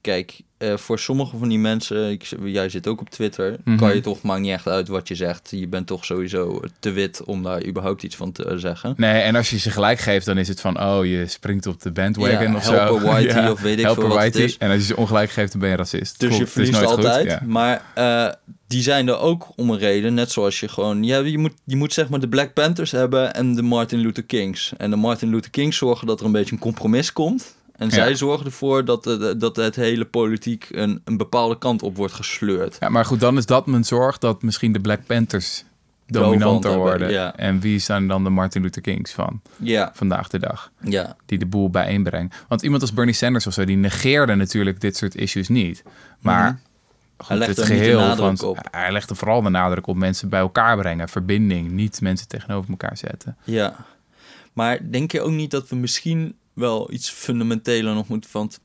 kijk, eh, voor sommige van die mensen, ik, jij zit ook op Twitter, Mhm. kan je toch, maakt niet echt uit wat je zegt. Je bent toch sowieso te wit om daar überhaupt iets van te zeggen. Nee, en als je ze gelijk geeft, dan is het van, oh, je springt op de bandwagon Ja, of help zo. whitey of weet ik help veel wat het whitey. is. En als je ze ongelijk geeft, dan ben je racist. Dus Klopt, je het is verliest goed, altijd. ja. Maar eh, die zijn er ook om een reden. Net zoals je gewoon... Ja, je, moet, je moet zeg maar de Black Panthers hebben en de Martin Luther Kings. En de Martin Luther Kings zorgen dat er een beetje een compromis komt. En Ja. zij zorgen ervoor dat, het- dat het hele politiek een, een bepaalde kant op wordt gesleurd. Ja, maar goed, dan is dat mijn zorg dat misschien de Black Panthers dominanter worden. ja. En wie zijn dan de Martin Luther Kings van Ja, vandaag de dag? ja. Die de boel bijeenbrengen. Want iemand als Bernie Sanders of zo, die negeerde natuurlijk dit soort issues niet. Maar Mhm. goed, Hij legt het er geheel van, op. Hij legt er vooral de nadruk op mensen bij elkaar brengen. Verbinding, niet mensen tegenover elkaar zetten. Ja. Maar denk je ook niet dat we misschien wel iets fundamenteler nog moeten... Want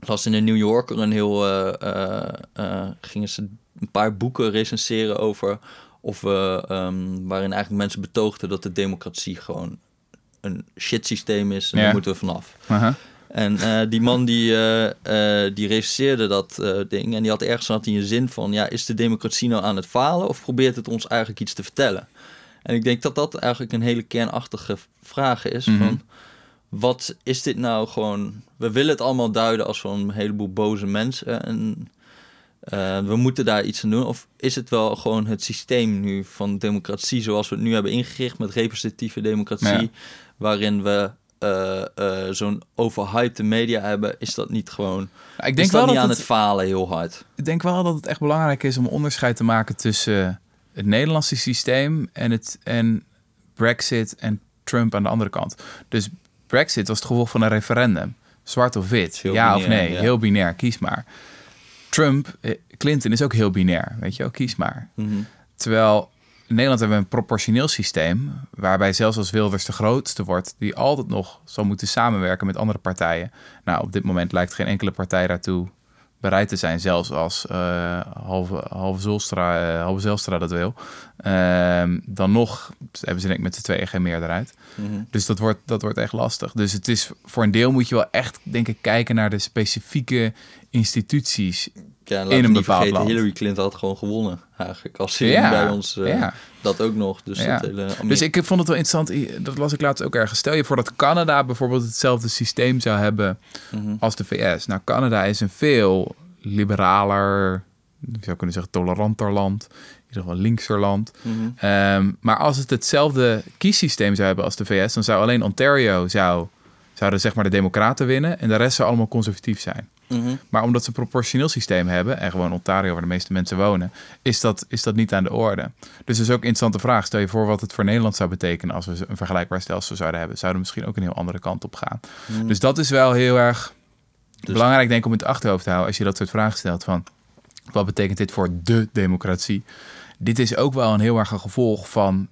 las in de New Yorker een heel... eh, eh, eh, gingen ze een paar boeken recenseren over... Of we, ehm, waarin eigenlijk mensen betoogden dat de democratie gewoon een shit systeem is. En Ja. daar moeten we vanaf. Aha. En die man die, die recenseerde dat ding. En die had ergens had hij een zin van... Ja, is de democratie nou aan het falen? Of probeert het ons eigenlijk iets te vertellen? En ik denk dat dat eigenlijk een hele kernachtige vraag is. Mhm. Van, wat is dit nou gewoon... We willen het allemaal duiden als zo'n heleboel boze mensen. En eh, we moeten daar iets aan doen. Of is het wel gewoon het systeem nu van democratie... zoals we het nu hebben ingericht met representatieve democratie... Ja. waarin we eh, eh, zo'n overhyped media hebben... is dat niet gewoon... Ik denk is dat wel niet dat aan het, het falen heel hard? ik denk wel dat het echt belangrijk is om onderscheid te maken tussen het Nederlandse systeem en, het, en Brexit en Trump aan de andere kant. Dus Brexit was het gevolg van een referendum. Zwart of wit, Heel ja of nee, ja. heel binair, kies maar. Trump, eh, Clinton is ook heel binair, weet je wel, kies maar. Mhm. Terwijl in Nederland hebben we een proportioneel systeem, waarbij zelfs als Wilders de grootste wordt, die altijd nog zal moeten samenwerken met andere partijen. Nou, op dit moment lijkt geen enkele partij daartoe bereid te zijn, zelfs als eh halve, halve, Zulstra, eh, halve Zelstra dat wil. Ehm, dan nog hebben ze denk ik met z'n tweeën geen meerderheid. Mhm. Dus dat wordt, dat wordt echt lastig. Dus het is voor een deel moet je wel echt, denk ik, kijken naar de specifieke instituties. Ja, In een bepaald vergeten, land. Hillary Clinton had gewoon gewonnen eigenlijk. Als ze Ja, bij ons eh, ja. dat ook nog. Dus, Ja. dat hele Dus ik vond het wel interessant, dat las ik laatst ook ergens. Stel je voor dat Canada bijvoorbeeld hetzelfde systeem zou hebben Mhm. als de VS. Nou, Canada is een veel liberaler, ik zou kunnen zeggen toleranter land. In ieder geval linkser land. Mhm. Ehm, maar als het hetzelfde kiessysteem zou hebben als de VS, dan zou alleen Ontario zou, zouden zeg maar de democraten winnen en de rest zou allemaal conservatief zijn. Mhm. Maar omdat ze een proportioneel systeem hebben, en gewoon Ontario, waar de meeste mensen wonen, is dat, is dat niet aan de orde. Dus dat is ook een interessante vraag. Stel je voor wat het voor Nederland zou betekenen als we een vergelijkbaar stelsel zouden hebben. Zouden we misschien ook een heel andere kant op gaan. Mhm. Dus dat is wel heel erg Dus- belangrijk, denk ik, om in het achterhoofd te houden als je dat soort vragen stelt. Van wat betekent dit voor de democratie? dit is ook wel een heel erg een gevolg van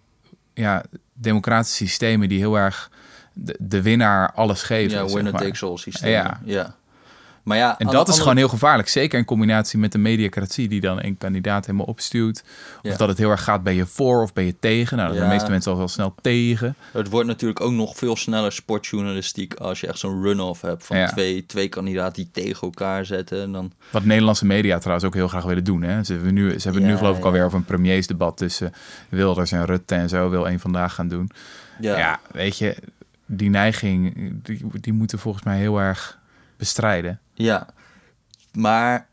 ja, democratische systemen die heel erg de, de winnaar alles geven. Ja, winner takes all systeem. Ja. ja. Maar ja, En dat is gewoon heel gevaarlijk. Zeker in combinatie met de mediacratie die dan een kandidaat helemaal opstuwt. Of Ja. dat het heel erg gaat, ben je voor of ben je tegen? Nou, Ja. de meeste mensen al wel snel tegen. Het wordt natuurlijk ook nog veel sneller sportjournalistiek als je echt zo'n run-off hebt van Ja. twee, twee kandidaten die tegen elkaar zetten. En dan, Wat Nederlandse media trouwens ook heel graag willen doen. Hè? Ze hebben nu, ze hebben nu geloof ik alweer over een premiersdebat tussen Wilders en Rutte en zo. Wil één vandaag gaan doen. ja, Ja, weet je, die neiging, die, die moeten volgens mij heel erg bestrijden. Ja, maar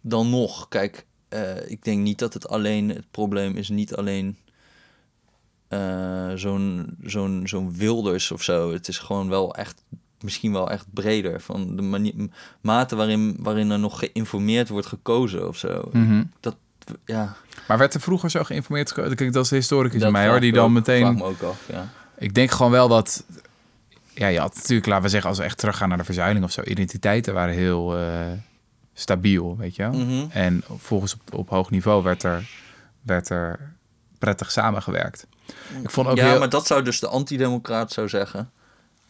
dan nog, kijk, eh, ik denk niet dat het alleen, het probleem is niet alleen eh, zo'n zo'n zo'n Wilders of zo. Het is gewoon wel echt, misschien wel echt breder. Van de manier, mate waarin, waarin er nog geïnformeerd wordt gekozen of zo. Mhm. Dat, ja. Maar werd er vroeger zo geïnformeerd? Kijk, dat is de historicus in mij hoor, die dan ook- meteen... Me ook af, ja. Ik denk gewoon wel dat. Ja, je had natuurlijk, laten we zeggen, als we echt teruggaan naar de verzuiling of zo, identiteiten waren heel eh, stabiel, weet je. Mhm. En volgens op, op hoog niveau werd er, werd er prettig samengewerkt. Ik vond ook ja, heel... maar dat zou dus de antidemocraat zou zeggen.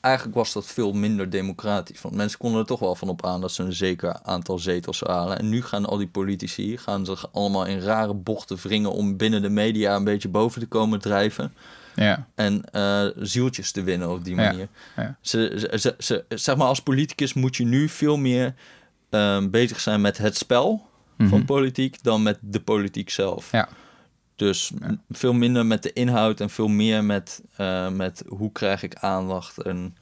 Eigenlijk was dat veel minder democratisch. Want mensen konden er toch wel van op aan dat ze een zeker aantal zetels halen. En nu gaan al die politici gaan zich allemaal in rare bochten wringen om binnen de media een beetje boven te komen drijven. Ja, En eh, zieltjes te winnen op die Ja, manier. ja. Ze, ze, ze, ze- zeg maar, als politicus moet je nu veel meer ehm, bezig zijn met het spel van Mhm. politiek dan met de politiek zelf. Ja. Dus veel minder met de inhoud en veel meer met, eh, met hoe krijg ik aandacht. En,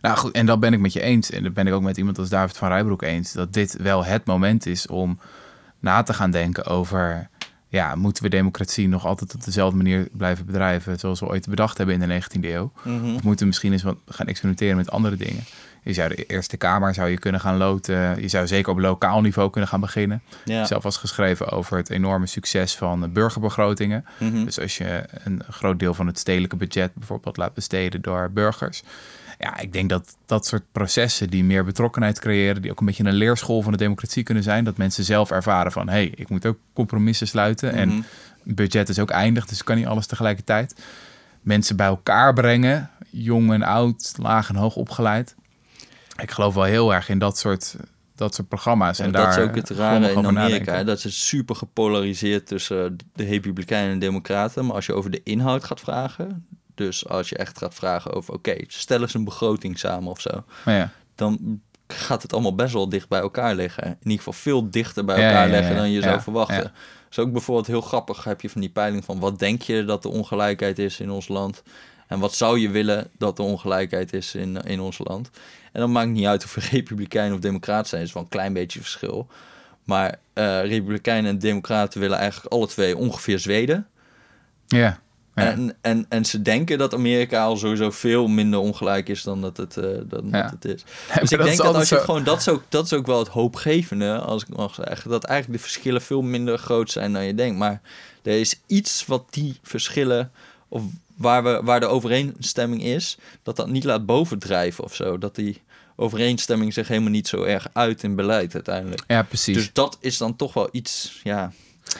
Nou goed, en dat ben ik met je eens. En dat ben ik ook met iemand als David van Rijbroek eens. Dat dit wel het moment is om na te gaan denken over... Ja, moeten we democratie nog altijd op dezelfde manier blijven bedrijven... zoals we ooit bedacht hebben in de 19e eeuw? Mhm. Of moeten we misschien eens wat gaan experimenteren met andere dingen? Je zou de Eerste Kamer zou je kunnen gaan loten. Je zou zeker op lokaal niveau kunnen gaan beginnen. ja. Zelf was geschreven over het enorme succes van burgerbegrotingen. Mhm. Dus als je een groot deel van het stedelijke budget bijvoorbeeld laat besteden door burgers. Ja, ik denk dat dat soort processen die meer betrokkenheid creëren, die ook een beetje een leerschool van de democratie kunnen zijn, dat mensen zelf ervaren van, hé, hey, ik moet ook compromissen sluiten en Mhm. budget is ook eindig, dus ik kan niet alles tegelijkertijd. Mensen bij elkaar brengen, jong en oud, laag en hoog opgeleid. Ik geloof wel heel erg in dat soort, dat soort programma's. Ja, en dat daar is ook het rare in Amerika. hè. Dat is super gepolariseerd tussen de Republikeinen en Democraten. Maar als je over de inhoud gaat vragen, dus als je echt gaat vragen over, oké, stel eens een begroting samen of zo, ja. dan gaat het allemaal best wel dicht bij elkaar liggen. In ieder geval veel dichter bij elkaar ja, liggen dan je zou verwachten. Dus ook bijvoorbeeld heel grappig heb je van die peiling van wat denk je dat de ongelijkheid is in ons land? En wat zou je willen dat de ongelijkheid is in, in ons land? En dan maakt niet uit of we republikein of democraat zijn. Is wel een klein beetje verschil. Maar eh, republikeinen en democraten willen eigenlijk alle twee ongeveer Zweden. Ja. Ja. En, en, en ze denken dat Amerika al sowieso veel minder ongelijk is dan dat het, eh, dan Ja. dat het is. Dus ik dat is denk dat als je zo- gewoon, dat is, ook, dat is ook wel het hoopgevende, als ik mag zeggen. Dat eigenlijk de verschillen veel minder groot zijn dan je denkt. Maar er is iets wat die verschillen, of waar, we, waar de overeenstemming is, dat dat niet laat bovendrijven of zo. Dat die overeenstemming zich helemaal niet zo erg uit in beleid uiteindelijk. Ja, precies. Dus dat is dan toch wel iets, ja.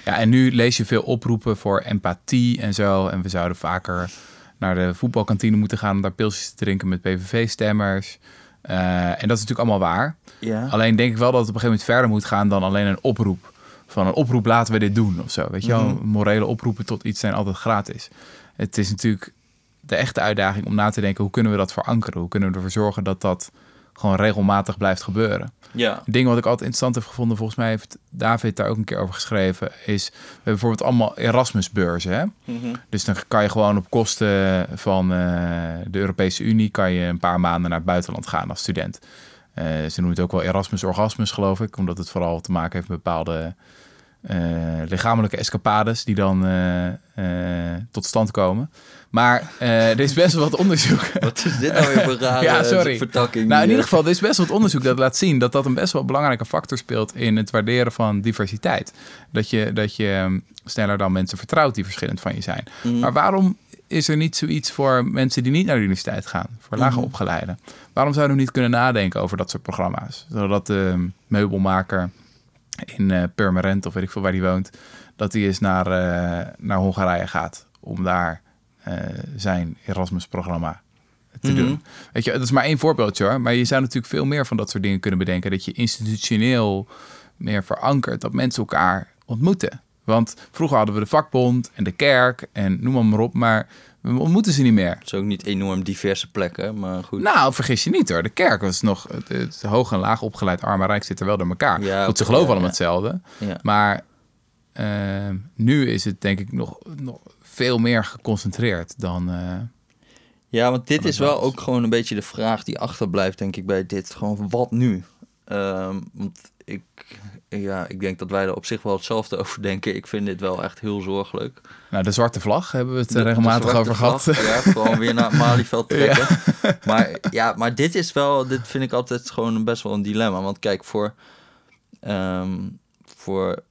Ja, en nu lees je veel oproepen voor empathie en zo. En we zouden vaker naar de voetbalkantine moeten gaan om daar pilsjes te drinken met PVV-stemmers. Eh, en dat is natuurlijk allemaal waar. ja. Alleen denk ik wel dat het op een gegeven moment verder moet gaan dan alleen een oproep. Van een oproep laten we dit doen of zo. Weet je wel, Mhm. morele oproepen tot iets zijn altijd gratis. Het is natuurlijk de echte uitdaging om na te denken... hoe kunnen we dat verankeren? Hoe kunnen we ervoor zorgen dat dat gewoon regelmatig blijft gebeuren? ja. Een ding wat ik altijd interessant heb gevonden, volgens mij heeft David daar ook een keer over geschreven, is we hebben bijvoorbeeld allemaal Erasmusbeurzen. Hè? Mhm. Dus dan kan je gewoon op kosten van eh, de Europese Unie kan je een paar maanden naar het buitenland gaan als student. Eh, ze noemen het ook wel Erasmus Orgasmus, geloof ik, omdat het vooral te maken heeft met bepaalde eh, lichamelijke escapades die dan tot stand komen. Maar eh, er is best wel wat onderzoek. Wat is dit nou weer voor rare Ja, sorry. vertakking? Nou, in ieder eh, geval, er is best wat onderzoek dat laat zien dat dat een best wel belangrijke factor speelt in het waarderen van diversiteit. Dat je, dat je ehm, sneller dan mensen vertrouwt die verschillend van je zijn. Mhm. Maar waarom is er niet zoiets voor mensen die niet naar de universiteit gaan, voor lager Mhm. opgeleiden? Waarom zouden we niet kunnen nadenken over dat soort programma's? Zodat de meubelmaker in eh Purmerend, of weet ik veel waar die woont, dat hij eens naar, eh, naar Hongarije gaat om daar eh, zijn Erasmus-programma te Mhm. doen. Weet je, dat is maar één voorbeeldje hoor. Maar je zou natuurlijk veel meer van dat soort dingen kunnen bedenken. Dat je institutioneel meer verankert dat mensen elkaar ontmoeten. Want vroeger hadden we de vakbond en de kerk en noem maar, maar op. Maar we ontmoeten ze niet meer. Het is ook niet enorm diverse plekken, maar goed. Nou, vergis je niet hoor. De kerk was nog het, het hoog en laag opgeleid. Arm en rijk zitten wel door elkaar. Ja, Want ze geloven ja, allemaal ja. hetzelfde. Maar ehm, nu is het denk ik nog, nog veel meer geconcentreerd dan... eh, Ja, want dit is wel ook gewoon een beetje de vraag die achterblijft, denk ik, bij dit. Gewoon, wat nu? Ehm, want ik, ja, ik denk dat wij er op zich wel hetzelfde over denken. Ik vind dit wel echt heel zorgelijk. nou, de zwarte vlag hebben we het De- er regelmatig de over gehad. Ja, gewoon weer naar het Malieveld trekken. Maar ja, maar dit is wel, dit vind ik altijd gewoon best wel een dilemma. Want kijk, voor, ehm, voor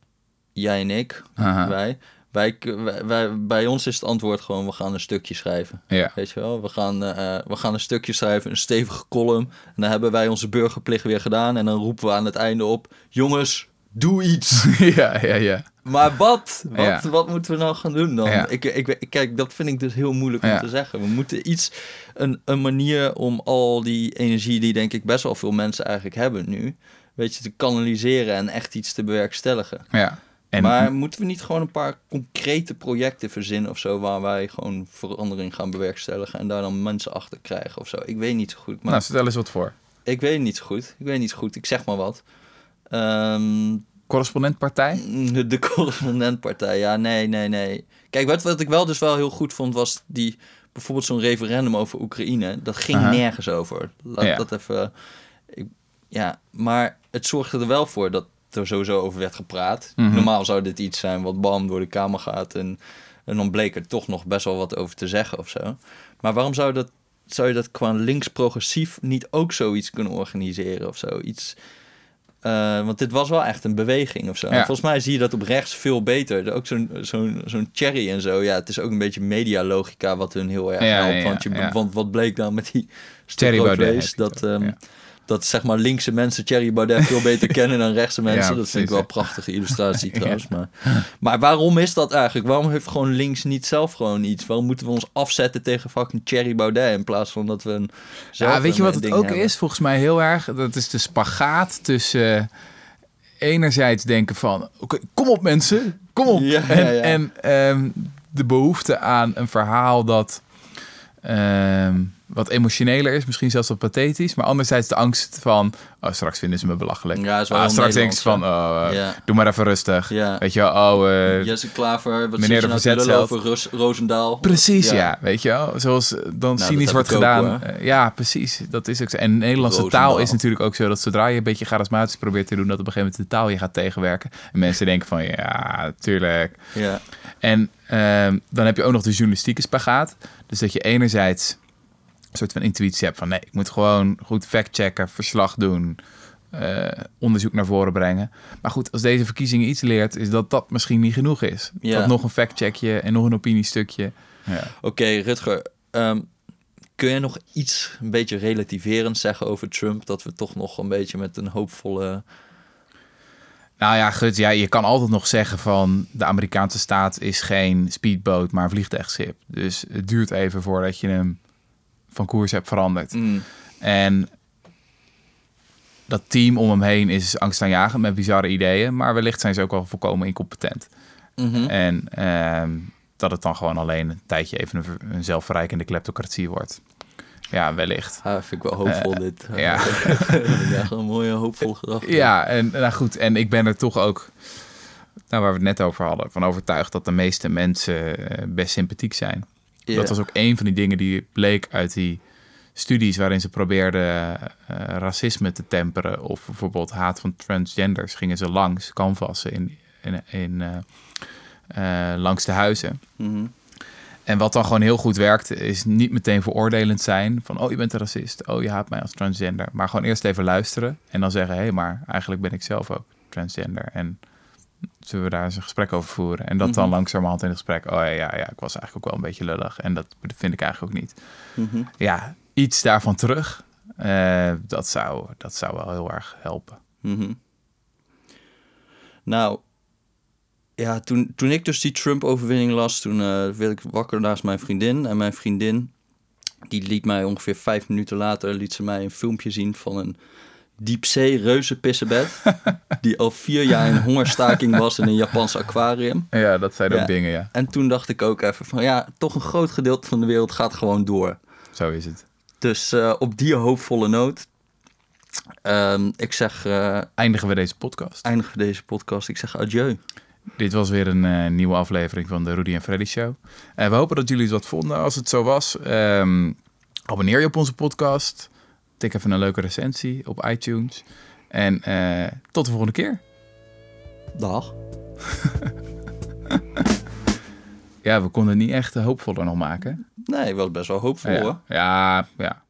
jij en ik, Aha. wij, wij, wij, bij ons is het antwoord gewoon, we gaan een stukje schrijven. Ja. Weet je wel, we gaan, eh, we gaan een stukje schrijven, een stevige column. En dan hebben wij onze burgerplicht weer gedaan. En dan roepen we aan het einde op, jongens, doe iets. ja, ja, ja. Maar wat? Wat, Ja. wat moeten we nou gaan doen dan? Ja. Ik, ik, ik- kijk, dat vind ik dus heel moeilijk om Ja. te zeggen. We moeten iets, een, een manier om al die energie die denk ik best wel veel mensen eigenlijk hebben nu, weet je, te kanaliseren en echt iets te bewerkstelligen. ja. En, maar moeten we niet gewoon een paar concrete projecten verzinnen of zo, waar wij gewoon verandering gaan bewerkstelligen en daar dan mensen achter krijgen of zo? Ik weet niet zo goed, maar nou, stel eens wat voor. ik weet niet zo goed. Ik weet niet zo goed. Ik zeg maar wat. Ehm, Correspondentpartij? de, de correspondentpartij, ja, nee, nee, nee. Kijk, wat, wat ik wel dus wel heel goed vond, was die bijvoorbeeld zo'n referendum over Oekraïne. Dat ging nergens over. Laat Ja. dat even. Ik, ja, maar het zorgde er wel voor dat er sowieso over werd gepraat. Mhm. Normaal zou dit iets zijn wat bam door de Kamer gaat en, en dan bleek er toch nog best wel wat over te zeggen of zo. Maar waarom zou dat zou je dat qua links-progressief niet ook zoiets kunnen organiseren of zo? Iets, eh, want dit was wel echt een beweging of zo. Ja. volgens mij zie je dat op rechts veel beter. Ook zo'n zo'n zo'n cherry en zo. Ja, het is ook een beetje medialogica wat hun heel erg Ja, helpt. ja, want, je, want wat bleek dan met die je Dat, ja. Dat zeg maar linkse mensen Thierry Baudet veel beter kennen dan rechtse mensen. Ja, dat vind ik wel een prachtige illustratie trouwens. Maar, maar waarom is dat eigenlijk? Waarom heeft gewoon links niet zelf gewoon iets? Waarom moeten we ons afzetten tegen fucking Thierry Baudet in plaats van dat we een zelf Ja, weet je wat het ook hebben? is? Volgens mij heel erg. Dat is de spagaat tussen eh, enerzijds denken van... Oké, kom op mensen, kom op. Ja, en ehm, de behoefte aan een verhaal dat... ehm, wat emotioneler is, misschien zelfs wat pathetisch. Maar anderzijds de angst van... Oh, straks vinden ze me belachelijk. Ja, Ah, straks denken ze van... Oh, eh, Ja. doe maar even rustig. Ja. Weet je wel, oh... eh, Jesse Klaver, wat Meneer je de nou Verzetsheld. over Roos, Roosendaal? Precies, ja. Weet je wel? Zoals dan dat cynisch wordt ook, gedaan. ja, precies. Dat is ook zo. En Nederlandse Roosendaal. taal is natuurlijk ook zo dat zodra je een beetje charismatisch probeert te doen, dat op een gegeven moment de taal je gaat tegenwerken. En mensen denken van, ja, tuurlijk. Ja. En ehm, dan heb je ook nog de journalistieke spagaat. Dus dat je enerzijds een soort van intuïtie hebt van, nee, ik moet gewoon goed factchecken, verslag doen, eh, onderzoek naar voren brengen. Maar goed, als deze verkiezingen iets leert, is dat dat misschien niet genoeg is. Ja. Dat nog een factcheckje en nog een opiniestukje. Ja. Oké, Rutger. ehm, kun je nog iets een beetje relativerend zeggen over Trump? Dat we toch nog een beetje met een hoopvolle... Nou ja, goed, ja, je kan altijd nog zeggen van de Amerikaanse staat is geen speedboot, maar een vliegtuigschip. Dus het duurt even voordat je hem van koers hebt veranderd. Mm, En dat team om hem heen is angstaanjagend met bizarre ideeën, maar wellicht zijn ze ook wel volkomen incompetent. mhm. En ehm, dat het dan gewoon alleen een tijdje even een zelfverrijkende kleptocratie wordt. Ja, wellicht. Ah, vind ik wel hoopvol Eh, dit. ja. ja, een mooie hoopvolle gedachte. Ja, en nou goed, en ik ben er toch ook, nou, waar we het net over hadden, van overtuigd dat de meeste mensen eh, best sympathiek zijn. Dat was ook een van die dingen die bleek uit die studies waarin ze probeerden eh, racisme te temperen of bijvoorbeeld haat van transgenders. Gingen ze langs, canvassen in, in, in, langs de huizen. Mhm. En wat dan gewoon heel goed werkt, is niet meteen veroordelend zijn. Van, oh, je bent een racist. Oh, je haat mij als transgender. Maar gewoon eerst even luisteren. En dan zeggen, hé, hey, maar eigenlijk ben ik zelf ook transgender. En zullen we daar eens een gesprek over voeren? En dat dan Mhm. langzamerhand in het gesprek. Oh ja, ja, ja, ik was eigenlijk ook wel een beetje lullig. En dat vind ik eigenlijk ook niet. Mhm. Ja, iets daarvan terug. eh, dat, zou, dat zou wel heel erg helpen. Mhm. Nou, ja, toen, toen ik dus die Trump-overwinning las, toen eh werd ik wakker naast mijn vriendin. En mijn vriendin, die liet mij ongeveer vijf minuten later, liet ze mij een filmpje zien van een diepzee reuzenpissebed. die al vier jaar in hongerstaking was in een Japans aquarium. Ja, dat zijn ook Ja. dingen, ja. En toen dacht ik ook even van, ja, toch een groot gedeelte van de wereld gaat gewoon door. Zo is het. Dus eh, op die hoopvolle noot, ehm, ik zeg, eh, Eindigen we deze podcast. eindigen we deze podcast. Ik zeg adieu. Dit was weer een eh, nieuwe aflevering van de Rudy en Freddy Show. En we hopen dat jullie het wat vonden. Als het zo was, ehm, abonneer je op onze podcast. Tik even een leuke recensie op iTunes. En eh, tot de volgende keer. Dag. Ja, we konden het niet echt eh, hoopvoller nog maken. Nee, was best wel hoopvol ja. hoor. ja, ja.